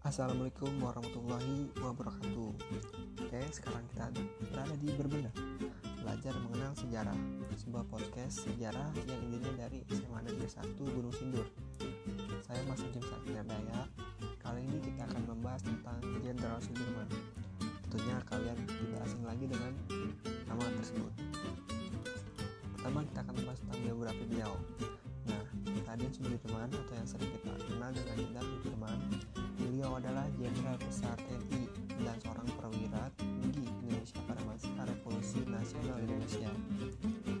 Assalamualaikum warahmatullahi wabarakatuh. Oke sekarang kita berada di Berbenah Belajar mengenal sejarah Sebuah podcast sejarah yang intinya dari SMA Negeri 1 Gunung Sindur. Saya Mas Ujim Sakir Daya Kali ini kita akan membahas tentang Jenderal Sudirman. Tentunya kalian tidak asing lagi dengan nama tersebut. Pertama kita akan membahas tentang biografi beliau. Nah, Raden Sudirman atau yang sering kita kenal dengan Jenderal Sudirman Beliau adalah Jenderal Besar TNI dan seorang perwira tinggi Indonesia pada masa Revolusi Nasional Indonesia.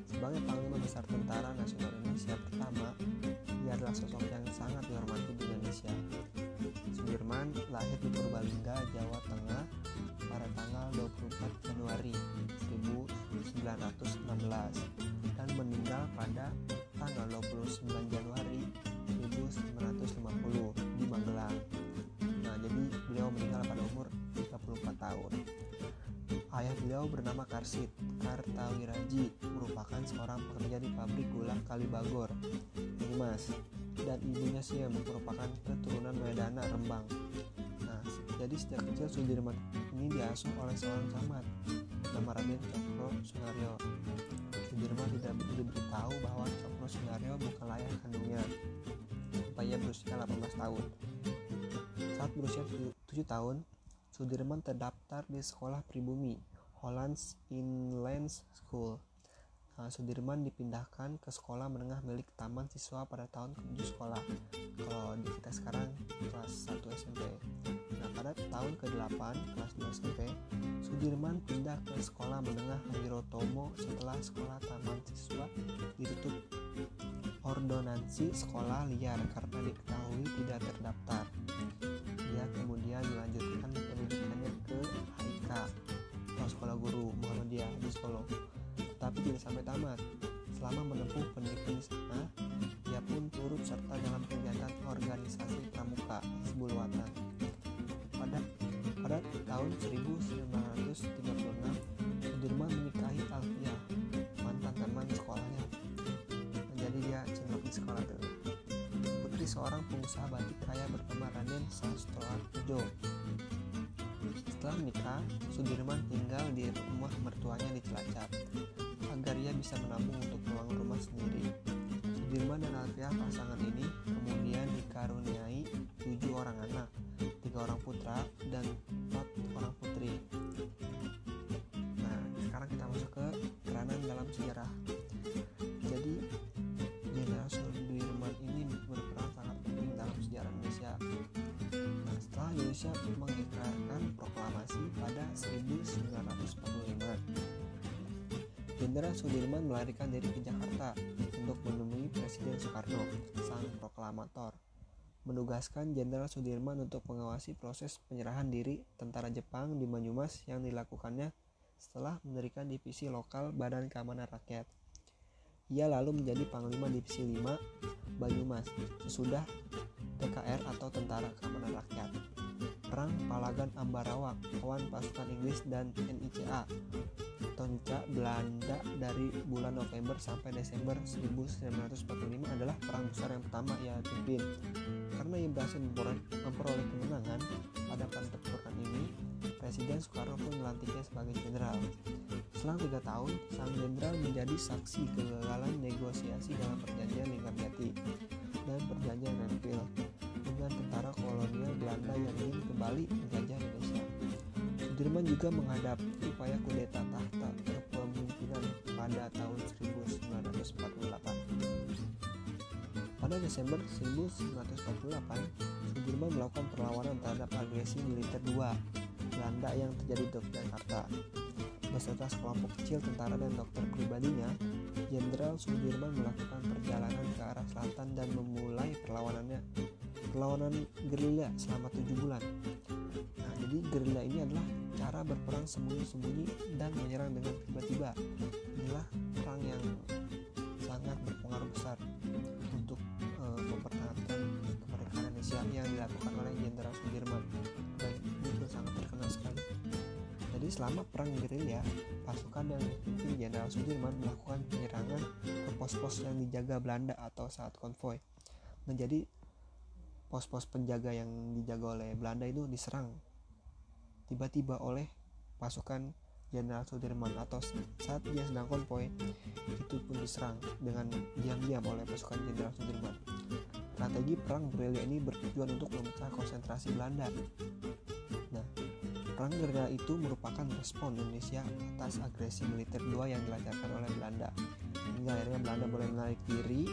Sebagai Panglima Besar Tentara Nasional Indonesia pertama, ia adalah sosok yang sangat dihormati di Indonesia. Sudirman lahir di Purbalingga, Jawa Tengah pada tanggal 24 Januari 1916 dan meninggal pada tanggal 29 Januari 1950 beliau bernama Karsit Kartawiraji, merupakan seorang pekerja di pabrik gula Kalibagor, ini mas. Dan ibunya Siem merupakan keturunan Medana Rembang. Nah, jadi sejak kecil Sudirman ini diasuh oleh seorang camat nama Raden Cokro Sunaryo. Sudirman tidak diberitahu bahwa Cokro Sunaryo bukan ayah kandungnya. Sampai ia berusia 18 tahun. Saat berusia 7 tahun, Sudirman terdaftar di sekolah pribumi Hollands Inland School. Nah, Sudirman dipindahkan ke sekolah menengah milik taman siswa pada tahun ke-7 sekolah. Kalau di kita sekarang kelas 1 SMP. Nah, pada tahun ke-8 kelas 2 SMP, Sudirman pindah ke sekolah menengah Wirotomo setelah sekolah taman siswa ditutup ordonansi sekolah liar karena diketahui tidak terdaftar. Tahun 1936, Sudirman menikahi Alfia, mantan teman sekolahnya. Jadi dia cinlok di sekolah dulu putri seorang pengusaha batik kaya bernama Raden Sastroarjo. Setelah menikah, Sudirman tinggal di rumah mertuanya di Cilacap agar ia bisa menabung untuk membangun rumah sendiri. Sudirman dan Alfia pasangan ini kemudian dikaruniai tujuh orang anak, tiga orang putra dan empat putri. Nah, sekarang kita masuk ke peranan dalam sejarah. Jadi, Jenderal Sudirman ini berperan sangat penting dalam sejarah Indonesia. Nah, setelah Indonesia mengikrarkan proklamasi pada 1945, Jenderal Sudirman melarikan diri ke Jakarta untuk menemui Presiden Soekarno, sang proklamator. Menugaskan Jenderal Sudirman untuk mengawasi proses penyerahan diri tentara Jepang di Banyumas yang dilakukannya setelah mendirikan divisi lokal Badan Keamanan Rakyat. Ia lalu menjadi Panglima Divisi 5 Banyumas sesudah TKR atau Tentara Keamanan Rakyat. Perang Palagan Ambarawa kawan pasukan Inggris dan NICA atau NICA Belanda dari bulan November sampai Desember 1945 adalah perang besar yang pertama ia pimpin. Ia berhasil memperoleh kemenangan pada pertempuran ini, Presiden Soekarno pun melantiknya sebagai jenderal. Selang tiga tahun, sang jenderal menjadi saksi kegagalan negosiasi dalam perjanjian Linggarjati dan perjanjian Renville dengan tentara kolonial Belanda yang ingin kembali menjajah Indonesia. Sudirman juga menghadapi upaya kudeta tahta kepemimpinan pada tahun 1948. Pada Desember 1948, Sudirman melakukan perlawanan terhadap agresi militer II Belanda yang terjadi di Yogyakarta. Beserta sekelompok kecil tentara dan dokter pribadinya, Jenderal Sudirman melakukan perjalanan ke arah selatan dan memulai perlawanannya perlawanan gerilya selama tujuh bulan. Nah, jadi gerilya ini adalah cara berperang sembunyi-sembunyi dan menyerang dengan tiba-tiba. Inilah perang yang sangat berpengaruh besar kemerdekaan Indonesia yang dilakukan oleh Jenderal Sudirman dan pun sangat terkenal sekali. Jadi selama perang gerilya, pasukan yang dipimpin Jenderal Sudirman melakukan penyerangan ke pos-pos yang dijaga Belanda atau saat konvoy. Menjadi pos-pos penjaga yang dijaga oleh Belanda itu diserang tiba-tiba oleh pasukan Jenderal Sudirman atau saat dia sedang konvoy itu pun diserang dengan diam-diam oleh pasukan Jenderal Sudirman. Strategi perang gerilya ini bertujuan untuk memecah konsentrasi Belanda. Nah, perang gerilya itu merupakan respon Indonesia atas agresi militer dua yang dilancarkan oleh Belanda. Hingga akhirnya Belanda boleh menarik diri,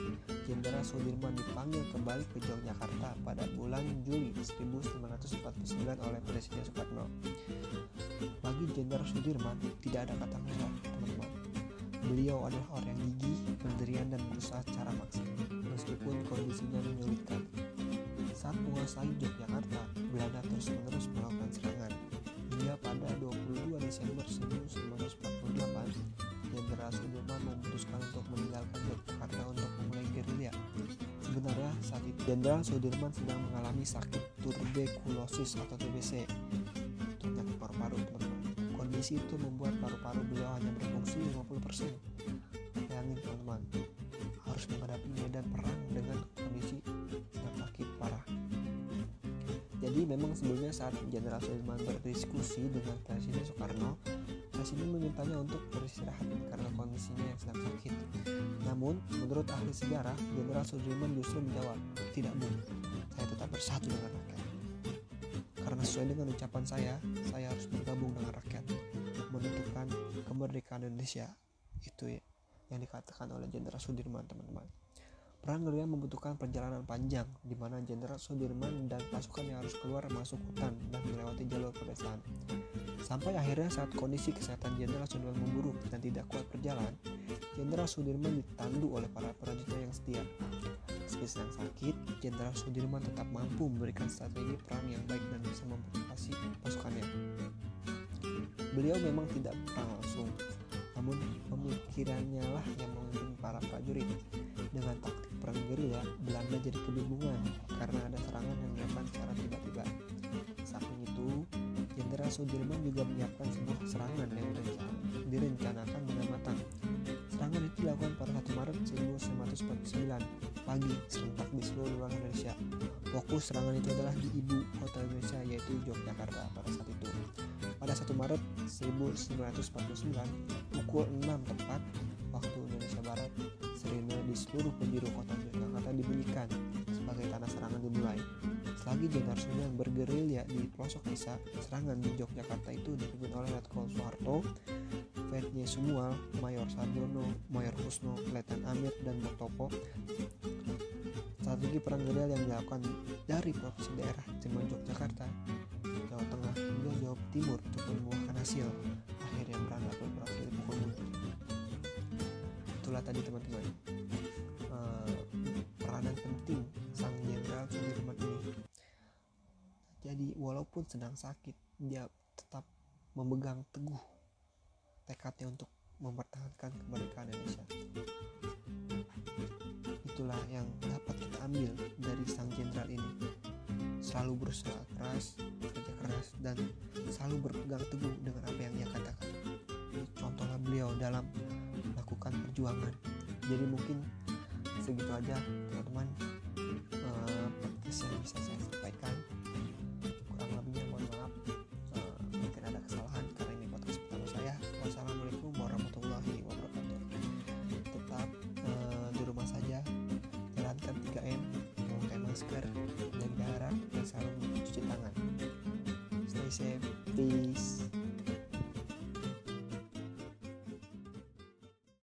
Jenderal Sudirman dipanggil kembali ke Yogyakarta pada bulan Juli 1949 oleh Presiden Soekarno. Bagi Jenderal Sudirman tidak ada kata merah, teman-teman. Beliau adalah orang yang gigih, pendirian dan berusaha secara maksimal, meskipun kondisinya menyulitkan. Saat menguasai Yogyakarta, Belanda terus-menerus melakukan serangan. Hingga pada 22 Desember 1948, Jenderal Sudirman memutuskan untuk meninggalkan Yogyakarta untuk memulai gerilya. Sebenarnya saat itu Jenderal Sudirman sedang mengalami sakit tuberkulosis atau TBC, penyakit paru-paru. Kondisi itu membuat paru-paru beliau hanya berfungsi 50%. Bayangin teman-teman, harus menghadapi medan perang dengan kondisi sedang sakit parah. Jadi memang sebelumnya saat Jenderal Sudirman berdiskusi dengan Presiden Soekarno, Presiden memintanya untuk beristirahat karena kondisinya yang sedang sakit. Namun, menurut ahli sejarah, Jenderal Sudirman justru menjawab, tidak bu, saya tetap bersatu dengan rakyat. Karena sesuai dengan ucapan saya, saya harus bergabung dengan rakyat, kemerdekaan Indonesia. Itu ya, yang dikatakan oleh Jenderal Sudirman, teman-teman. Perang gerilya membutuhkan perjalanan panjang, di mana Jenderal Sudirman dan pasukannya harus keluar masuk hutan dan melewati jalur pedesaan. Sampai akhirnya saat kondisi kesehatan Jenderal Sudirman memburuk dan tidak kuat berjalan, Jenderal Sudirman ditandu oleh para prajuritnya yang setia. Meski sedang sakit, Jenderal Sudirman tetap mampu memberikan strategi perang yang baik dan bisa memotivasi pasukannya. Beliau memang tidak langsung, namun pemikirannya lah yang memimpin para prajurit. Dengan taktik perang gerilya, Belanda jadi kebingungan karena ada serangan yang dilakukan secara tiba-tiba. Samping itu, Jenderal Sudirman juga menyiapkan sebuah serangan yang direncanakan dengan matang. Serangan itu dilakukan pada 1 Maret 1949 pagi serentak di seluruh wilayah Indonesia. Fokus serangan itu adalah di ibu kota Indonesia yaitu Yogyakarta pada saat itu. Pada 1 Maret 1949 pukul 6 tepat waktu Indonesia Barat, sirene di seluruh penjuru kota Yogyakarta dibunyikan sebagai tanda serangan dimulai. Selagi Jenderal Sudirman bergerilya di pelosok desa, serangan di Yogyakarta itu dipimpin oleh Letkol Soeharto, Vetnya Sumual, Mayor Sarjono, Mayor Kusno, Letnan Amir, dan Botopo. Strategi perang gerilya yang dilakukan dari provinsi daerah Jerman Yogyakarta, Jawa Tengah Jawa Timur untuk membuahkan hasil. Akhirnya Belanda pun berhasil dipukul mundur. Itulah tadi teman-teman uh, peranan penting sang Jenderal Sudirman ini. Jadi walaupun sedang sakit, dia tetap memegang teguh tekadnya untuk mempertahankan kemerdekaan Indonesia. Itulah yang dapat kita ambil dari sang jenderal ini. Selalu berusaha keras, kerja keras, dan selalu berpegang teguh dengan apa yang ia katakan. Ini contohlah beliau dalam melakukan perjuangan. Jadi mungkin segitu aja teman-teman. Uh, podcast yang bisa saya sampaikan kurang lebihnya mohon maaf. Uh, mungkin ada kesalahan karena ini podcast pertama saya. Wassalamualaikum warahmatullahi wabarakatuh. Tetap uh, di rumah saja. Jalankan 3M memakai masker safe peace